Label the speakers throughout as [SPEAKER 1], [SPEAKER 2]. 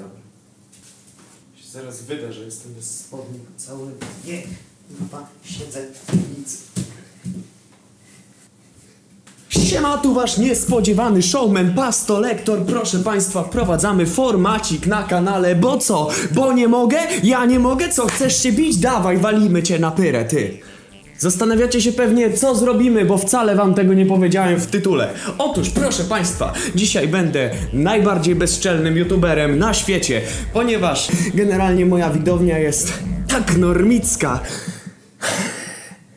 [SPEAKER 1] Dobra. Się zaraz wyda, że jestem bez spodni cały. Nie, chyba siedzę w piwnicy. Siema, tu wasz niespodziewany showman, pasto lektor. Proszę państwa, wprowadzamy formacik na kanale, bo co? Bo nie mogę? Ja nie mogę? Co, chcesz się bić? Dawaj, walimy cię na pyrę, ty. Zastanawiacie się pewnie, co zrobimy, bo wcale wam tego nie powiedziałem w tytule. Otóż, proszę państwa, dzisiaj będę najbardziej bezczelnym youtuberem na świecie, ponieważ generalnie moja widownia jest tak normicka,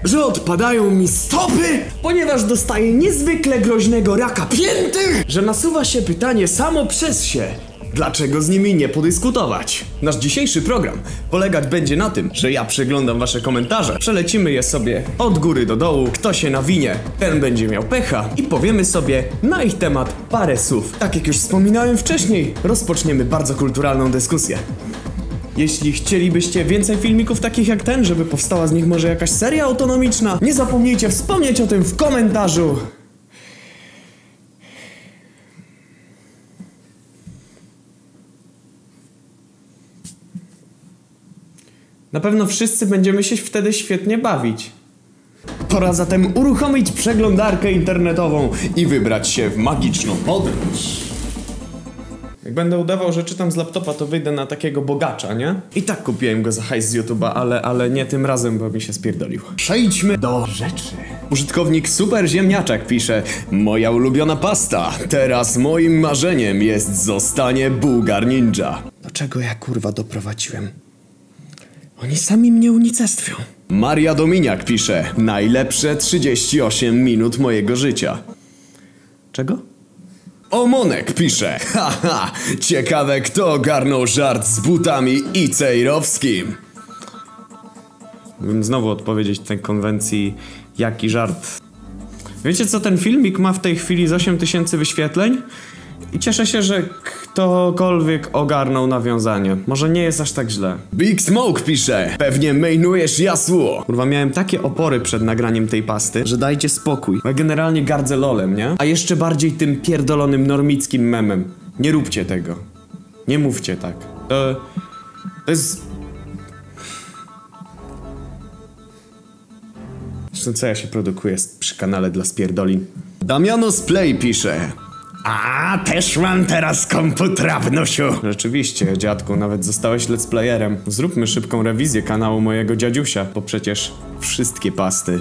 [SPEAKER 1] że odpadają mi stopy, ponieważ dostaję niezwykle groźnego raka pięty, że nasuwa się pytanie samo przez się. Dlaczego z nimi nie podyskutować? Nasz dzisiejszy program polegać będzie na tym, że ja przeglądam wasze komentarze, przelecimy je sobie od góry do dołu, kto się nawinie, ten będzie miał pecha i powiemy sobie na ich temat parę słów. Tak jak już wspominałem wcześniej, rozpoczniemy bardzo kulturalną dyskusję. Jeśli chcielibyście więcej filmików takich jak ten, żeby powstała z nich może jakaś seria autonomiczna, nie zapomnijcie wspomnieć o tym w komentarzu. Na pewno wszyscy będziemy się wtedy świetnie bawić. Pora zatem uruchomić przeglądarkę internetową i wybrać się w magiczną podróż. Jak będę udawał, że czytam z laptopa, to wyjdę na takiego bogacza, nie? I tak kupiłem go za hajs z YouTube'a, ale, ale nie tym razem, bo mi się spierdolił. Przejdźmy do rzeczy. Użytkownik Super Ziemniaczek pisze Moja ulubiona pasta. Teraz moim marzeniem jest zostanie Bułgar Ninja. Do czego ja kurwa doprowadziłem? Oni sami mnie unicestwią. Maria Dominiak pisze Najlepsze 38 minut mojego życia. Czego? Omonek pisze Haha, ciekawe kto ogarnął żart z butami i Cejrowskim. Mógłbym znowu odpowiedzieć tej konwencji jaki żart. Wiecie co ten filmik ma w tej chwili z 8 tysięcy wyświetleń? I cieszę się, że ktokolwiek ogarnął nawiązanie. Może nie jest aż tak źle. Big Smoke pisze Pewnie mainujesz jasło Kurwa, miałem takie opory przed nagraniem tej pasty, że dajcie spokój. Ja generalnie gardzę lolem, nie? A jeszcze bardziej tym pierdolonym normickim memem. Nie róbcie tego. Nie mówcie tak. To... To jest... Zresztą co ja się produkuję przy kanale dla spierdolin? Damianos Play pisze a, też mam teraz komputer, wnusiu. Rzeczywiście, dziadku, nawet zostałeś let's playerem. Zróbmy szybką rewizję kanału mojego dziadziusia, bo przecież wszystkie pasty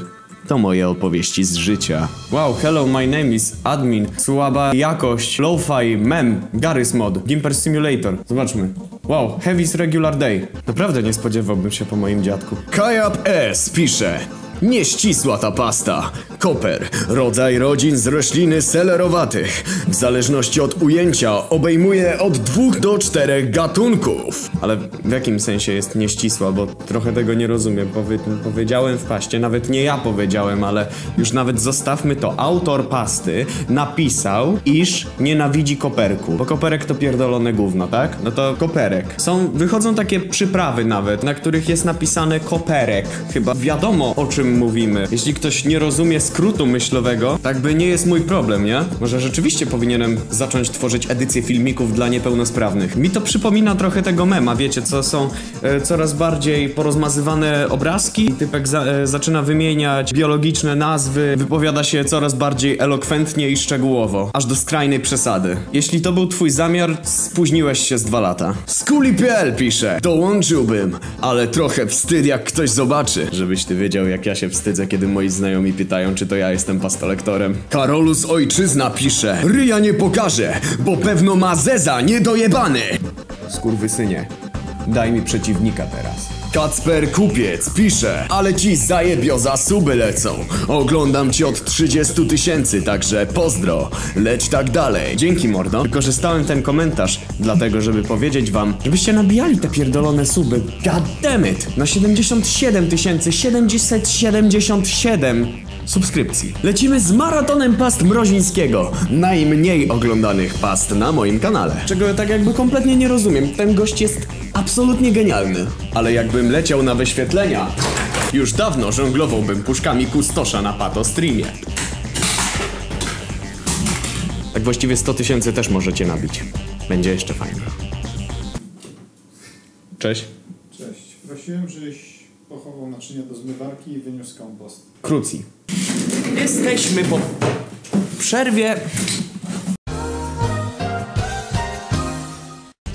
[SPEAKER 1] to moje opowieści z życia. Wow, hello, my name is admin. Słaba jakość, lo-fi, mem, Garry's mod, Gimper Simulator. Zobaczmy. Wow, heavy's regular day. Naprawdę nie spodziewałbym się po moim dziadku. Kajab S pisze. Nieścisła ta pasta. Koper, rodzaj rodzin z rośliny selerowatych. W zależności od ujęcia obejmuje od dwóch do czterech gatunków. Ale w jakim sensie jest nieścisła, bo trochę tego nie rozumiem. Powie powiedziałem w paście, nawet nie ja powiedziałem, ale już nawet zostawmy to. Autor pasty napisał, iż nienawidzi koperku. Bo koperek to pierdolone gówno, tak? No to koperek. Są, wychodzą takie przyprawy nawet, na których jest napisane koperek. Chyba wiadomo o czym mówimy. Jeśli ktoś nie rozumie skrótu myślowego, tak by nie jest mój problem, nie? Może rzeczywiście powinienem zacząć tworzyć edycję filmików dla niepełnosprawnych. Mi to przypomina trochę tego mema, wiecie, co są e, coraz bardziej porozmazywane obrazki. Typek za, e, zaczyna wymieniać biologiczne nazwy, wypowiada się coraz bardziej elokwentnie i szczegółowo, aż do skrajnej przesady. Jeśli to był twój zamiar, spóźniłeś się z dwa lata. Skuli.pl pisze, dołączyłbym, ale trochę wstyd jak ktoś zobaczy, żebyś ty wiedział jak ja się wstydzę, kiedy moi znajomi pytają, czy to ja jestem pastolektorem. Karolus Ojczyzna pisze, ryja nie pokaże, bo pewno ma zeza niedojebany. Skurwysynie, daj mi przeciwnika teraz. Kacper Kupiec pisze, ale ci zajebio za suby lecą. Oglądam ci od 30 tysięcy, także pozdro. Leć tak dalej. Dzięki mordo. Wykorzystałem ten komentarz, dlatego żeby powiedzieć wam, żebyście nabijali te pierdolone suby. God damn it. Na 77 tysięcy 777 subskrypcji. Lecimy z maratonem past Mrozińskiego. Najmniej oglądanych past na moim kanale. Czego tak jakby kompletnie nie rozumiem. Ten gość jest absolutnie genialny. Ale jakbym leciał na wyświetlenia, już dawno żonglowałbym puszkami kustosza na pato streamie. Tak właściwie 100 tysięcy też możecie nabić. Będzie jeszcze fajnie. Cześć.
[SPEAKER 2] Cześć. Prosiłem, żeś pochował naczynia do zmywarki i wyniósł kompost.
[SPEAKER 1] Krucji. Jesteśmy po przerwie.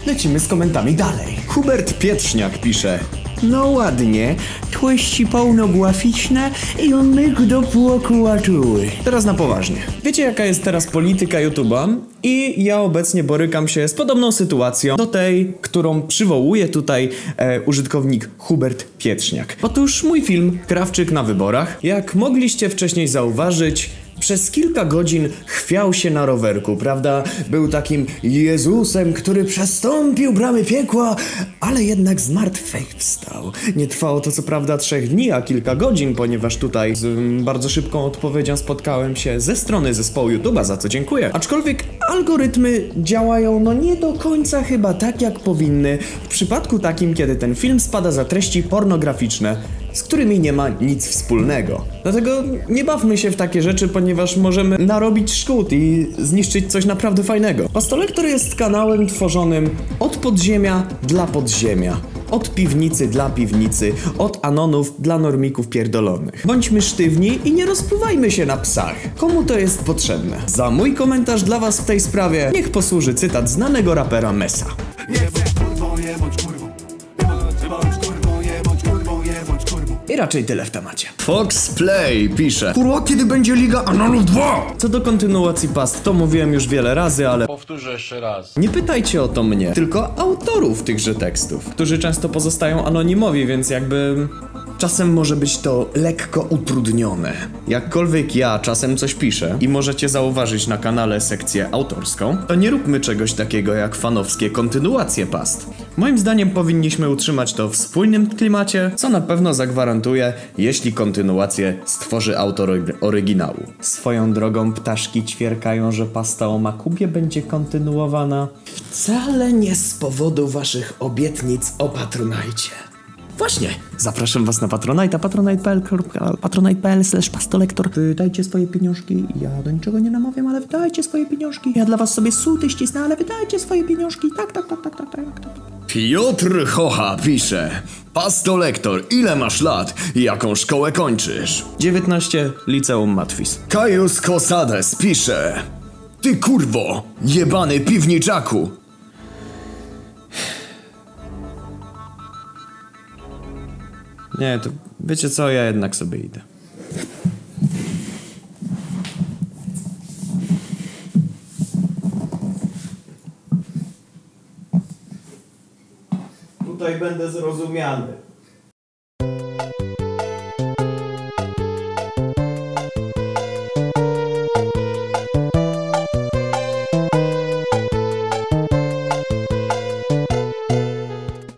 [SPEAKER 1] Lecimy z komentami dalej. Hubert Pietrzniak pisze.
[SPEAKER 3] No ładnie, tłyści pełnogłaficzne i myk do płoku łatuły.
[SPEAKER 1] Teraz na poważnie. Wiecie jaka jest teraz polityka YouTube'a? I ja obecnie borykam się z podobną sytuacją do tej, którą przywołuje tutaj e, użytkownik Hubert Pietrzniak. Otóż mój film Krawczyk na wyborach, jak mogliście wcześniej zauważyć, przez kilka godzin chwiał się na rowerku, prawda? Był takim Jezusem, który przestąpił bramy piekła, ale jednak zmartwychwstał. Nie trwało to co prawda trzech dni, a kilka godzin, ponieważ tutaj z mm, bardzo szybką odpowiedzią spotkałem się ze strony zespołu YouTube'a, za co dziękuję. Aczkolwiek algorytmy działają no nie do końca chyba tak jak powinny w przypadku takim, kiedy ten film spada za treści pornograficzne z którymi nie ma nic wspólnego. Dlatego nie bawmy się w takie rzeczy, ponieważ możemy narobić szkód i zniszczyć coś naprawdę fajnego. Pastolektor jest kanałem tworzonym od podziemia dla podziemia. Od piwnicy dla piwnicy, od anonów dla normików pierdolonych. Bądźmy sztywni i nie rozpływajmy się na psach. Komu to jest potrzebne? Za mój komentarz dla was w tej sprawie niech posłuży cytat znanego rapera Mesa.
[SPEAKER 4] Nie. Nie
[SPEAKER 1] raczej tyle w temacie.
[SPEAKER 5] Fox Play pisze Kurwa, kiedy będzie Liga Anonów 2?
[SPEAKER 1] Co do kontynuacji past, to mówiłem już wiele razy, ale
[SPEAKER 6] Powtórzę jeszcze raz.
[SPEAKER 1] nie pytajcie o to mnie, tylko autorów tychże tekstów, którzy często pozostają anonimowi, więc jakby czasem może być to lekko utrudnione. Jakkolwiek ja czasem coś piszę i możecie zauważyć na kanale sekcję autorską, to nie róbmy czegoś takiego jak fanowskie kontynuacje past. Moim zdaniem powinniśmy utrzymać to w spójnym klimacie, co na pewno zagwarantuje, jeśli kontynuację stworzy autor ory- oryginału. Swoją drogą ptaszki ćwierkają, że pasta o Makubie będzie kontynuowana. Wcale nie z powodu waszych obietnic o Patronajcie. Właśnie, zapraszam was na Patronite, patronite.pl patronite.pl slash pastolektor. Wydajcie swoje pieniążki, ja do niczego nie namawiam, ale wydajcie swoje pieniążki. Ja dla was sobie suty ścisnę, ale wydajcie swoje pieniążki. Tak, tak, tak, tak, tak, tak, tak.
[SPEAKER 5] Piotr Hocha pisze Pastolektor, ile masz lat i jaką szkołę kończysz?
[SPEAKER 1] 19, liceum Matwis.
[SPEAKER 5] Kajus Kosades pisze Ty kurwo, jebany piwniczaku
[SPEAKER 1] Nie, to wiecie co, ja jednak sobie idę. Tutaj będę zrozumiany.